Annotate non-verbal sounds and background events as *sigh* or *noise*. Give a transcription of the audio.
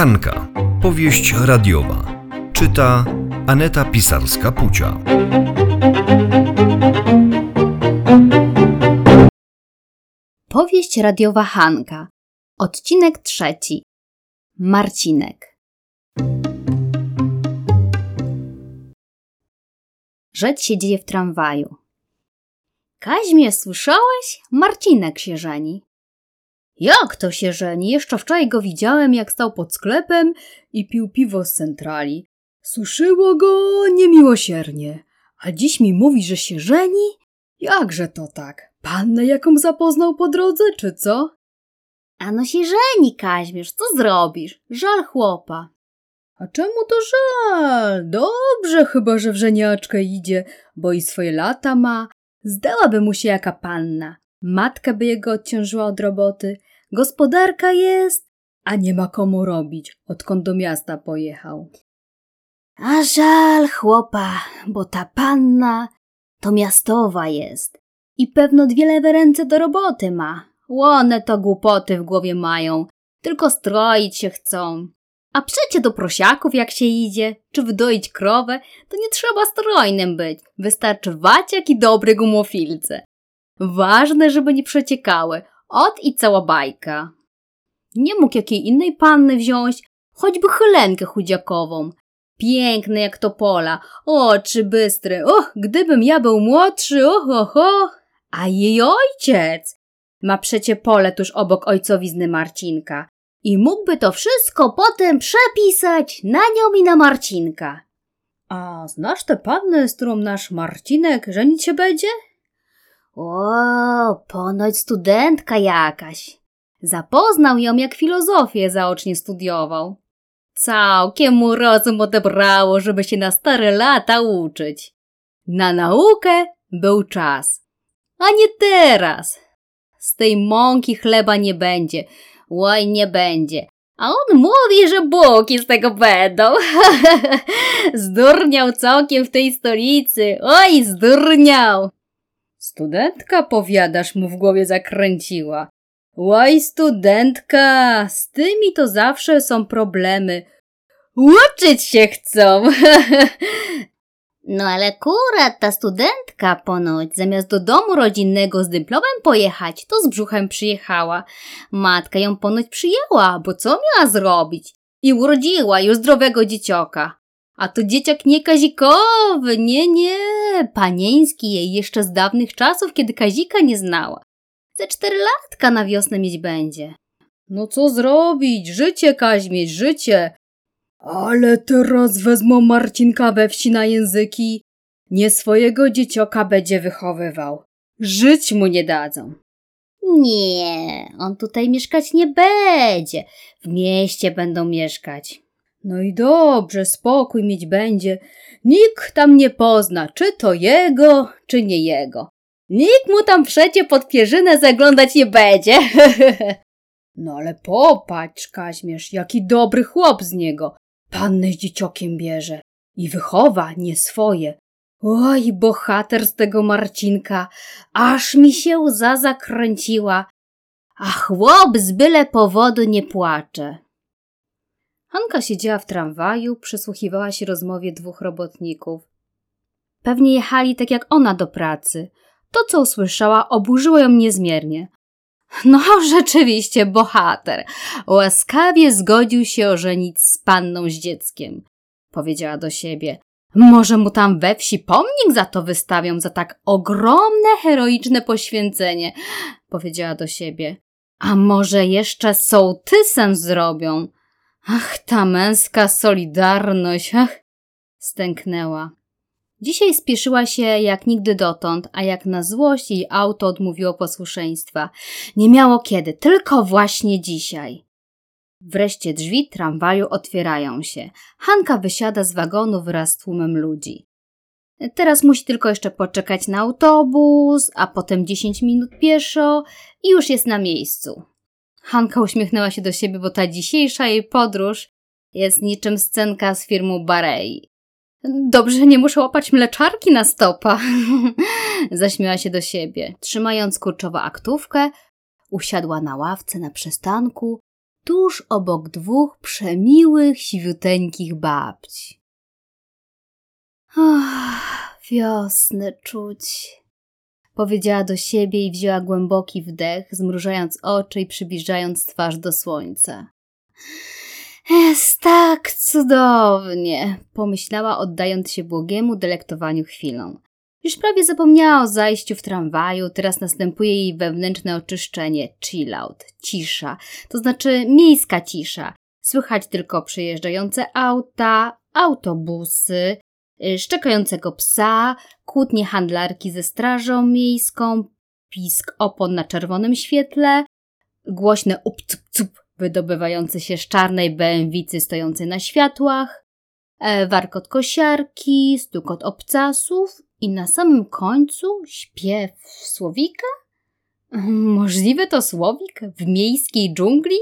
Hanka. Powieść radiowa. Czyta Aneta Pisarska-Pucia. Powieść radiowa Hanka. Odcinek trzeci. Marcinek. Rzecz się dzieje w tramwaju. Kaźmie, słyszałeś? Marcinek się żeni. Jak to się żeni? Jeszcze wczoraj go widziałem, jak stał pod sklepem i pił piwo z centrali. Suszyło go niemiłosiernie. A dziś mi mówi, że się żeni? Jakże to tak? Pannę jaką zapoznał po drodze, czy co? Ano się żeni, Kaźmierz, co zrobisz? Żal chłopa. A czemu to żal? Dobrze chyba, że w żeniaczkę idzie, bo i swoje lata ma. Zdałaby mu się jaka panna. Matka by jego odciążyła od roboty. Gospodarka jest, a nie ma komu robić, odkąd do miasta pojechał. A żal chłopa, bo ta panna to miastowa jest i pewno dwie lewe ręce do roboty ma. Łone to głupoty w głowie mają, tylko stroić się chcą. A przecie do prosiaków jak się idzie, czy wdoić krowę, to nie trzeba strojnym być. Wystarczy waciak i dobry gumofilce. Ważne, żeby nie przeciekały. Ot i cała bajka. Nie mógł jakiej innej panny wziąć, choćby Helenkę chudziakową. Piękne jak to pola, oczy bystre. Och, gdybym ja był młodszy, och, och, och. A jej ojciec ma przecie pole tuż obok ojcowizny Marcinka i mógłby to wszystko potem przepisać na nią i na Marcinka. A znasz tę pannę, z którą nasz Marcinek żenić się będzie? O, ponoć studentka jakaś. Zapoznał ją, jak filozofię zaocznie studiował. Całkiem mu rozum odebrało, żeby się na stare lata uczyć. Na naukę był czas. A nie teraz. Z tej mąki chleba nie będzie. Oj, nie będzie. A on mówi, że bułki z tego będą. *laughs* zdurniał całkiem w tej stolicy. Oj, zdurniał. Studentka, powiadasz, mu w głowie zakręciła. Łaj, studentka, z tymi to zawsze są problemy. Uczyć się chcą. *laughs* no ale akurat ta studentka ponoć zamiast do domu rodzinnego z dyplomem pojechać, to z brzuchem przyjechała. Matka ją ponoć przyjęła, bo co miała zrobić? I urodziła już zdrowego dziecioka. A to dzieciak nie kazikowy, nie, nie, panieński jej jeszcze z dawnych czasów, kiedy Kazika nie znała. Ze cztery latka na wiosnę mieć będzie. No co zrobić? Życie, Kaźmieć, życie. Ale teraz wezmą Marcinka we wsi na języki. Nie swojego dziecioka będzie wychowywał. Żyć mu nie dadzą. Nie, on tutaj mieszkać nie będzie. W mieście będą mieszkać. No i dobrze, spokój mieć będzie. Nikt tam nie pozna, czy to jego, czy nie jego. Nikt mu tam przecie pod pierzynę zaglądać nie będzie. *laughs* no ale popatrz, Kaźmierz, jaki dobry chłop z niego. Pannę z dzieciokiem bierze i wychowa nie swoje. Oj, bohater z tego Marcinka, aż mi się łza zakręciła. A chłop z byle powodu nie płacze. Hanka siedziała w tramwaju, przysłuchiwała się rozmowie dwóch robotników. Pewnie jechali tak jak ona do pracy. To, co usłyszała, oburzyło ją niezmiernie. No, *laughs* rzeczywiście, bohater. Łaskawie zgodził się ożenić z panną z dzieckiem. Powiedziała do siebie. Może mu tam we wsi pomnik za to wystawią, za tak ogromne, heroiczne poświęcenie. Powiedziała do siebie. A może jeszcze sołtysem zrobią? Ach, ta męska solidarność, ach, stęknęła. Dzisiaj spieszyła się jak nigdy dotąd, a jak na złość jej auto odmówiło posłuszeństwa. Nie miało kiedy, tylko właśnie dzisiaj. Wreszcie drzwi tramwaju otwierają się. Hanka wysiada z wagonu wraz z tłumem ludzi. Teraz musi tylko jeszcze poczekać na autobus, a potem 10 minut pieszo i już jest na miejscu. Hanka uśmiechnęła się do siebie, bo ta dzisiejsza jej podróż jest niczym scenka z firmu Barei. Dobrze, nie muszę łapać mleczarki na stopa. *laughs* Zaśmiała się do siebie. Trzymając kurczowo aktówkę, usiadła na ławce na przystanku tuż obok dwóch przemiłych, siwiuteńkich babci. Ach, wiosnę czuć. Powiedziała do siebie i wzięła głęboki wdech, zmrużając oczy i przybliżając twarz do słońca. Jest tak cudownie, pomyślała, oddając się błogiemu delektowaniu chwilą. Już prawie zapomniała o zajściu w tramwaju, teraz następuje jej wewnętrzne oczyszczenie, chill out, cisza, to znaczy miejska cisza. Słychać tylko przejeżdżające auta, autobusy, szczekającego psa, kłótnie handlarki ze strażą miejską, pisk opon na czerwonym świetle, głośne up-cup-cup wydobywające się z czarnej bęwicy stojącej na światłach, e, warkot kosiarki, stukot obcasów i na samym końcu śpiew słowika? Możliwe to słowik w miejskiej dżungli?